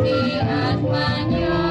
Bhakti Atmanya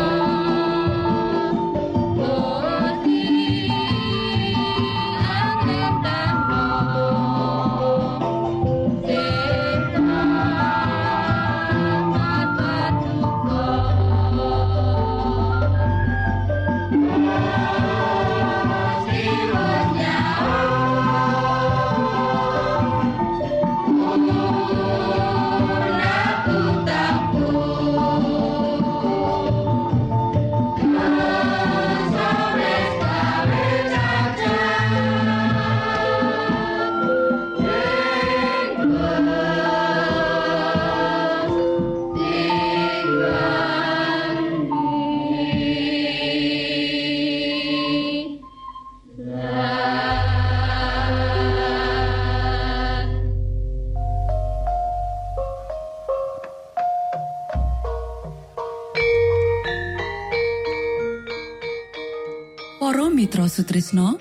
Mitra Sutrisno.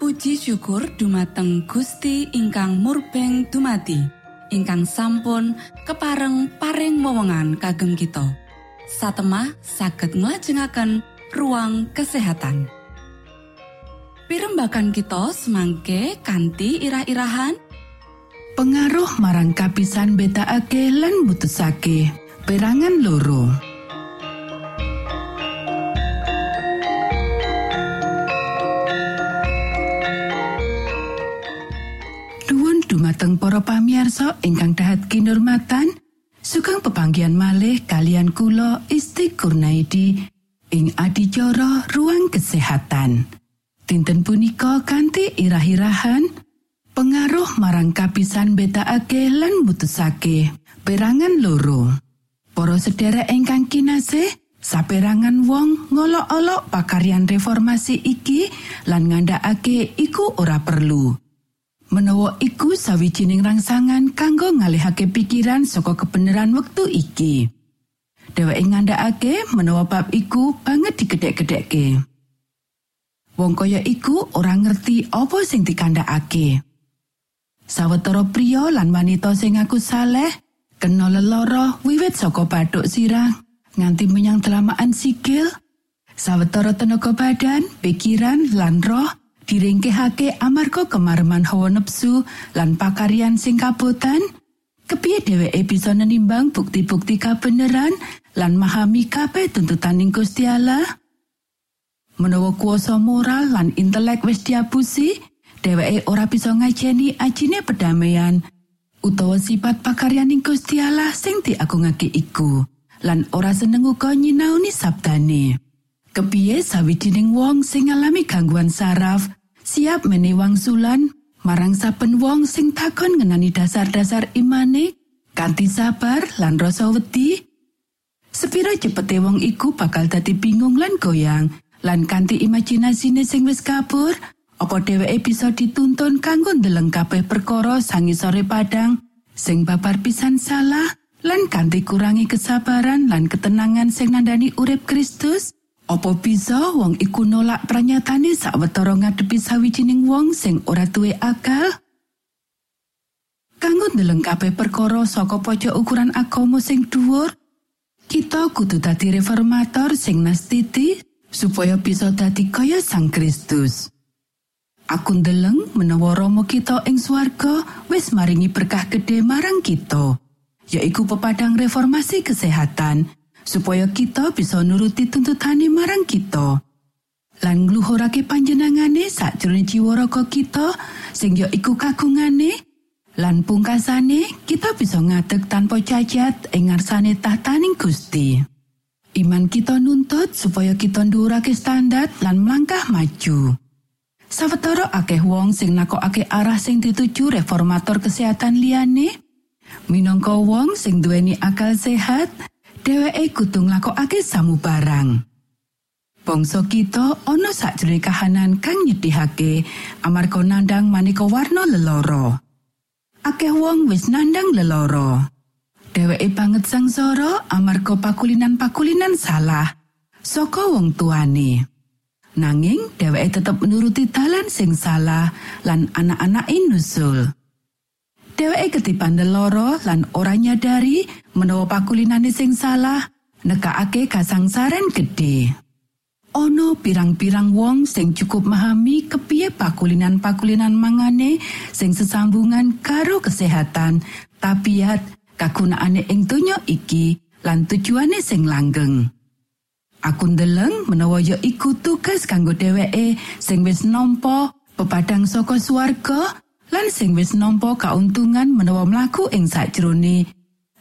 Puji syukur dumateng Gusti ingkang murbeng dumati ingkang sampun kepareng paring wewenngan kagem kita. Satemah saged nglajengaken ruang kesehatan. Pirembakan kita semangke kanthi irah-irahan. Pengaruh marang kapisan beta ake lan mutusake perangan loro dumateng para pamiarsa ingkang dahat kinurmatan sugeng pepanggian malih kalian kula Isti Kurnaidi ing adicara ruang kesehatan. Dinten punika kanthi irah-irahan pengaruh marang kapisan beta ake lan mutusake perangan loro. Para sedherek ingkang kinasih saperangan wong ngolok-olok pakaryan reformasi iki lan ngandhakake iku ora perlu menawa iku sawijining rangsangan kanggo ngalihake pikiran saka kebenaran wektu iki. Dheweke ngandhakake menawa bab iku banget digedhek-gedhekke. Wong kaya iku ora ngerti apa sing dikandhakake. Sawetara pria lan wanita sing aku saleh kena leloro wiwit saka bathuk sirah nganti menyang telamaan sikil sawetara tenaga badan pikiran lan roh diringkehake amarga kemareman hawa nepsu lan pakaryan sing kabotan kepiye dheweke bisa nenimbang bukti-bukti kabeneran lan memahami kabeh tuntutan Gusti Allah? Menawa kuasa moral lan intelek wis diapusi dheweke ora bisa ngajeni ajine pedamaian utawa sifat pakaryaning Gusti Allah sing diagungake iku lan ora seneng uga nyinaoni sabdane kepiye sawijining wong sing ngalami gangguan saraf? Siap menehi wangsulan marang saben wong sing takon ngenani dasar-dasar imane? Kanthi sabar lan rasa wedi? Sepira cepete wong iku bakal dadi bingung lan goyang. Lan kanthi imajinasine sing wis kabur apa dheweke bisa dituntun kanggo ndeleng kabeh perkara sangisore padang? Sing babar pisan salah lan kanthi kurangi kesabaran lan ketenangan sing nandani urip Kristus Apa bisa wong iku nolak pranyatane sawetara ngadepi sawijining wong sing ora duwe akal? Kanggo ndeleng kabeh perkara saka pojok ukuran agama sing dhuwur, kita kudu dadi reformator sing nastiti supaya bisa dadi kaya Sang Kristus. Aku ndeleng menawa Rama kita ing swarga wis maringi berkah gede marang kita, yaiku pepadang reformasi kesehatan supaya kita bisa nuruti tuntutane marang kita. Lan ngluhurake panjenengane sakjroning jiwa raga kita sing ya iku kagungane lan pungkasane kita bisa ngadeg tanpa cacat ing ngarsane tahtaning Gusti. Iman kita nuntut supaya kita ndhuwurake standar lan melangkah maju. Sawetara akeh wong sing nakokake arah sing dituju reformator kesehatan liyane, minangka wong sing duweni akal sehat, dheweke kudu nglakokake samubarang. Bangsa kita ana sakjroning kahanan kang nyedihake amarga nandang maneka warna leloro. Akeh wong wis nandang leloro. Dheweke banget sangsara amarga pakulinan-pakulinan salah saka wong tuane. Nanging dheweke tetep menuruti dalan sing salah lan anak-anak nusul. Dheweke ketipan leloro lan ora nyadari menawa pakulinane sing salah nekakake kasangsaran gede. Ono pirang-pirang wong sing cukup memahami kepiye pakulinan-pakulinan mangane sing sesambungan karo kesehatan, tabiat, kagunaane ing donya iki lan tujuane sing langgeng. Aku ndeleng menawa ya iku tugas kanggo dheweke sing wis nampa pepadang saka swarga lan sing wis nampa kauntungan menawa mlaku ing sakjroning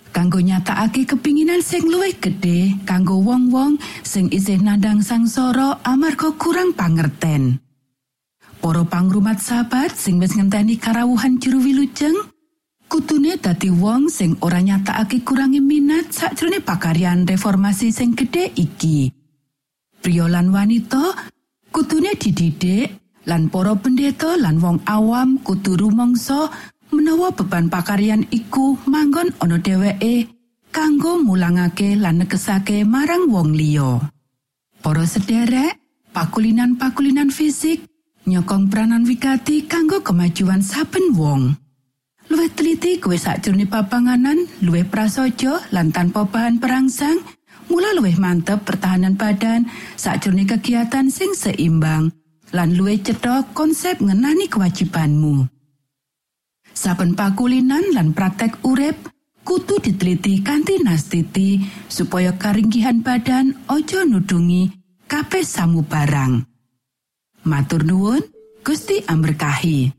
kanggo nyatakake kepinginan sing luwih gedhe kanggo wong-wong sing isih nandang sangsara amarga kurang pangerten. Para pangrumat sahabat sing wis ngenteni karawuhan juru wilujeng, kutune dadi wong sing ora nyatakake kurangi minat sakjroning pakaryan reformasi sing gedhe iki. Pria lan wanita kutune dididik lan para pendeta lan wong awam kudu rumangsa menawa beban pakaryan iku manggon ana dheweke kanggo mulangake lan negesake marang wong liya. Para sederek, pakulinan-pakulinan fisik, nyokong peranan wigati kanggo kemajuan saben wong. Luwih teliti kue sakjroning papanganan, luwih prasaja lan tanpa bahan perangsang, mula luwih mantep pertahanan badan sakjroning kegiatan sing seimbang lan luwih cetha konsep ngenani kewajibanmu. Saben pakulinan lan praktek urip kudu diteliti kanthi nastiti supaya karinggihan badan ojo nudungi kabeh samu barang. Matur nuwun, Gusti amberkahi.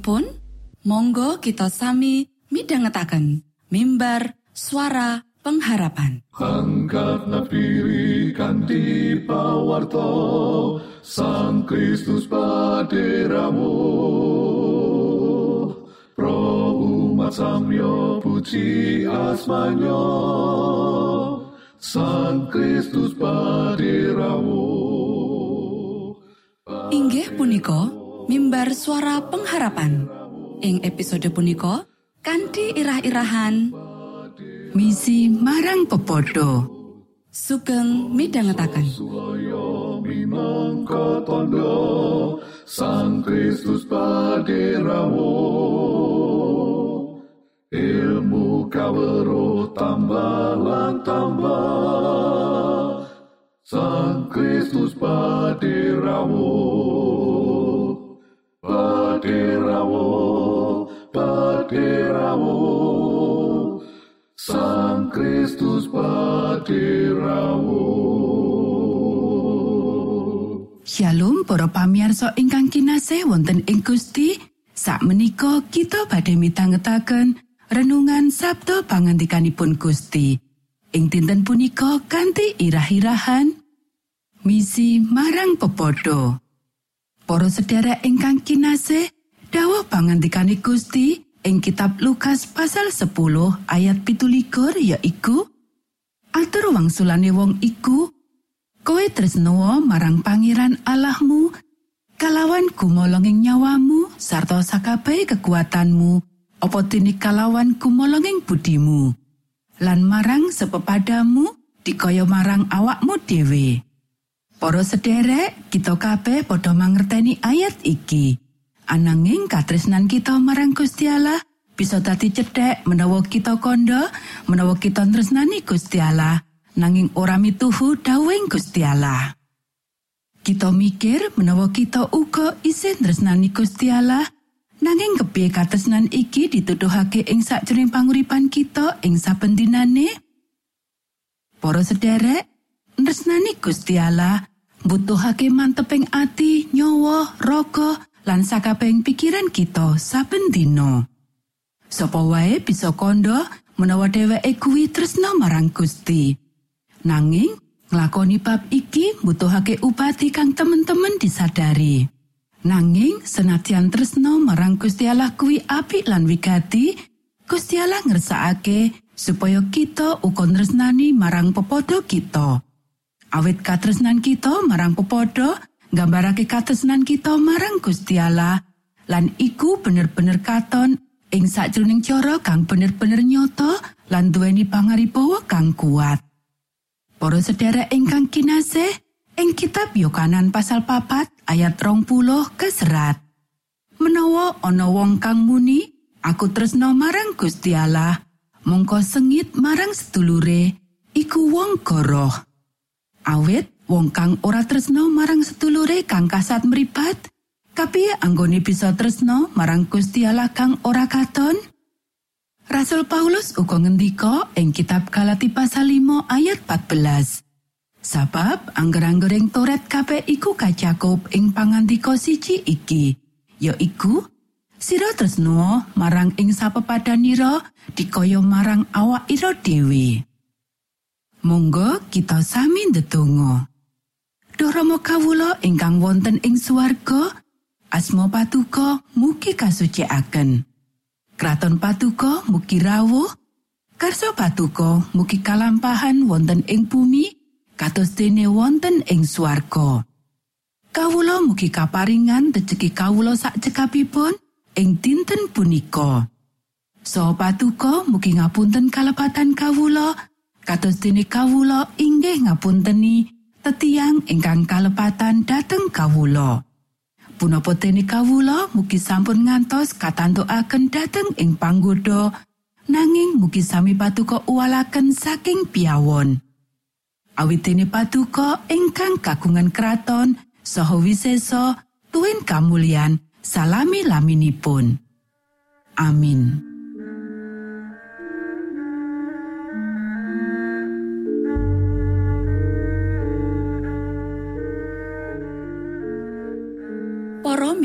salajengipun monggo kita sami midhangetaken mimbar suara pengharapan. Angkat pawarto Sang Kristus paderamu. Pro umat samyo puji asmanyo Sang Kristus paderamu. Inggih punika mimbar suara pengharapan. Ing episode punika kanthi irah-irahan Misi marang pepodo. sugeng minangka tondo Sang Kristus paderamu Ilmu kawero tambah tambah Sang Kristus paderamu Paderamu Paderamu Sang Kristus paderamu Shalom para pamiarsa ingkang kinasih wonten ing Gusti. Sakmenika kita badhe mitangetaken renungan Sabda pangandikanipun Gusti. Ing dinten punika kanthi irah-irahan misi marang pepodo. Para sedherek ingkang kinasih, dawuh pangandikane Gusti ing kitab Lukas pasal 10 ayat 17 yaiku Atur wangsulane wong iku Koe tresnoa marang pangeran Allahmu kalawan gumolonging nyawamu sarta sakabehe kekuatanmu dene kalawan gumolonging budimu? Lan marang sepepadamu dikaya marang awakmu dhewe. Para sederek kita kabeh padha mangerteni ayat iki ananging katresnan kita marang Gusti Allah bisa dadi cedhek menawa kita kandha menawa kita tresnani Gusti Allah nanging ora mituhu dawing Gusti Allah. Kita mikir menawa kita uga isih tresnani Gusti Allah nanging kepiye katresnan iki dituduhake ing sakjroning panguripan kita ing saben dinane? Para sederek, tresnani Gusti Allah mbutuhake manteping ati, nyawa, raga, lan sakabehing pikiran kita saben dina. Sapa wae bisa kandha menawa dheweke kuwi tresna marang Gusti. Nanging nglakoni bab iki mbutuhake upati kang temen-temen disadari. Nanging senadyan tresna marang Gusti Allah kuwi apik lan wigati, Gusti Allah ngersakake supaya kita uga tresnani marang pepodo kita. Awit katresnan kita marang pepodo nggambarake katresnan kita marang Gusti Allah lan iku bener-bener katon ing sakjroning cara kang bener-bener nyoto lan duweni pangaribawa kang kuat. Para sedherek ingkang kinasih, ing kitab Yohanan pasal papat ayat rong puluh keserat. Menawa ana wong kang muni, aku tresno marang Gusti Allah, mongko sengit marang sedulure, iku wong goroh. Awit wong kang ora tresno marang sedulure kang kasat mripat, Kapiye anggone bisa tresno marang Gusti Allah kang ora katon? Rasul Paulus uga ngendika ing kitab Galati pasal 5 ayat 14. Sabab angger-anggering Toret kabeh iku kacakup ing pangandika siji iki, yaiku sira tresno marang ing sapepadanira dikaya marang awak ira dhewe. Monggo kita sami ndedonga. Duh Rama kawula ingkang wonten ing swarga, asma patuko mugi kasucikaken. Kraton patuko mugi rawuh, karso patuko mugi kalampahan wonten ing bumi, kados dene wonten ing swarga. Kawula mugi kaparingan rejeki kawula sak cekapipun ing dinten punika. So patuko mugi ngapunten kalepatan kawula, kados dene kawula inggih ngapunteni tetiang ingkang kalepatan dhateng kawula. Punapa dene kawula mugi sampun ngantos katantukaken dhateng ing panggoda nanging mugi sami patuko uwalaken saking piawon. Awit dene patuko ingkang kagungan kraton saha wisesa tuwin kamulyan salami laminipun. Amin.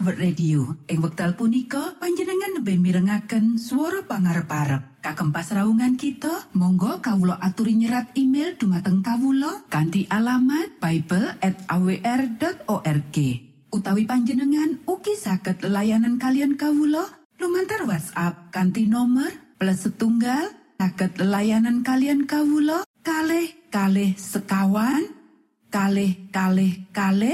World Radio. Ing wekdal punika panjenengan lebih mirengaken suara pangarep-arep. Kagem pasraungan kita, monggo kawulo aturi nyerat email dumateng kawulo kanti alamat bible at awr.org. Utawi panjenengan ugi saged layanan kalian kawulo lumantar WhatsApp kanti nomor plus setunggal saged layanan kalian kawulo kalih kalih sekawan kalih kalih kalih